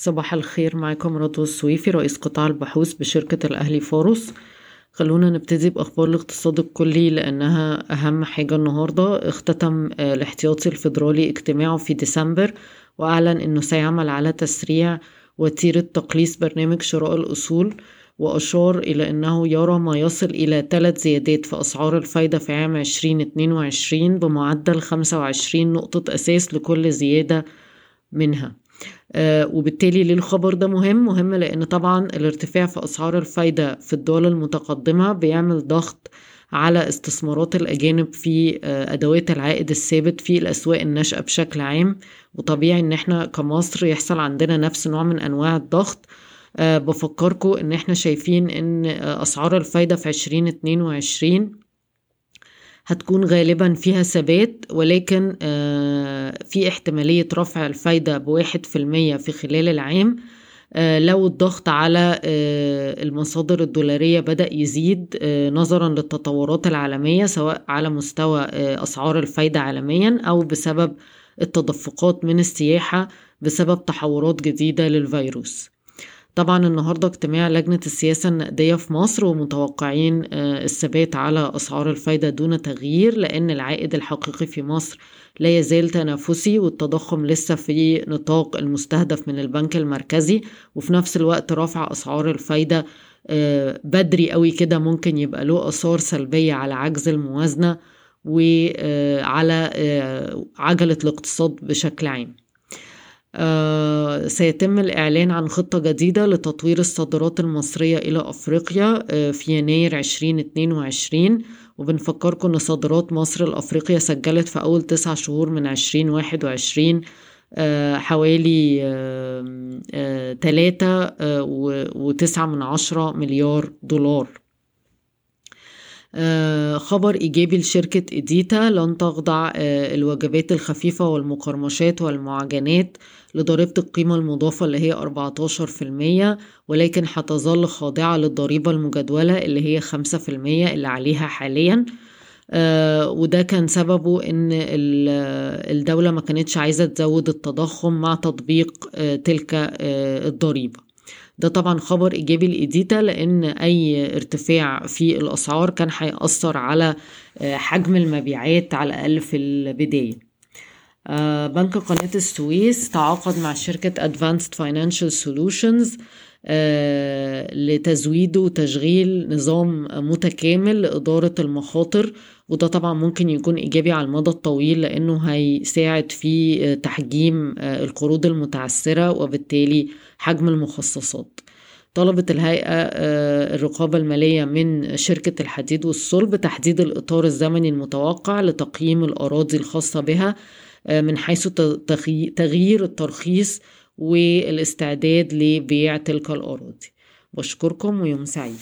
صباح الخير معاكم رضوى السويفي رئيس قطاع البحوث بشركة الأهلي فاروس خلونا نبتدي بأخبار الاقتصاد الكلي لأنها أهم حاجة النهاردة. اختتم الاحتياطي الفيدرالي اجتماعه في ديسمبر وأعلن أنه سيعمل على تسريع وتيرة تقليص برنامج شراء الأصول وأشار إلى أنه يرى ما يصل إلى ثلاث زيادات في أسعار الفايدة في عام 2022 بمعدل 25 نقطة أساس لكل زيادة منها. آه وبالتالي ليه الخبر ده مهم؟ مهم لأن طبعا الارتفاع في أسعار الفايدة في الدول المتقدمة بيعمل ضغط على استثمارات الأجانب في آه أدوات العائد الثابت في الأسواق الناشئة بشكل عام. وطبيعي إن إحنا كمصر يحصل عندنا نفس نوع من أنواع الضغط. أه بفكركم إن إحنا شايفين إن أسعار الفايدة في عشرين اتنين وعشرين هتكون غالبا فيها ثبات ولكن في احتمالية رفع الفايدة بواحد في المية في خلال العام أه لو الضغط على المصادر الدولارية بدأ يزيد نظرا للتطورات العالمية سواء على مستوى أسعار الفايدة عالميا أو بسبب التدفقات من السياحة بسبب تحورات جديدة للفيروس. طبعا النهاردة اجتماع لجنة السياسة النقدية في مصر ومتوقعين الثبات على أسعار الفايدة دون تغيير لأن العائد الحقيقي في مصر لا يزال تنافسي والتضخم لسه في نطاق المستهدف من البنك المركزي. وفي نفس الوقت رفع أسعار الفايدة بدري قوي كده ممكن يبقى له آثار سلبية على عجز الموازنة وعلى عجلة الاقتصاد بشكل عام. آه سيتم الإعلان عن خطة جديدة لتطوير الصادرات المصرية إلى أفريقيا آه في يناير 2022 وبنفكركم أن صادرات مصر لأفريقيا سجلت في أول تسع شهور من 2021 آه حوالي تلاتة وتسعة من عشرة مليار دولار. آه خبر إيجابي لشركة إديتا لن تخضع آه الوجبات الخفيفة والمقرمشات والمعجنات لضريبة القيمة المضافة اللي هي 14% ولكن هتظل خاضعة للضريبة المجدولة اللي هي 5% اللي عليها حاليا. آه وده كان سببه إن الدولة ما كانتش عايزة تزود التضخم مع تطبيق تلك الضريبة. ده طبعا خبر إيجابي لايديتا لأن أي ارتفاع في الأسعار كان هيأثر على حجم المبيعات على الأقل في البداية. بنك قناة السويس تعاقد مع شركة Advanced Financial Solutions لتزويد وتشغيل نظام متكامل لإدارة المخاطر وده طبعا ممكن يكون إيجابي على المدى الطويل لأنه هيساعد في تحجيم القروض المتعثرة وبالتالي حجم المخصصات. طلبت الهيئة الرقابة المالية من شركة الحديد والصلب تحديد الإطار الزمني المتوقع لتقييم الأراضي الخاصة بها من حيث تغيير الترخيص والاستعداد لبيع تلك الأراضي بشكركم ويوم سعيد.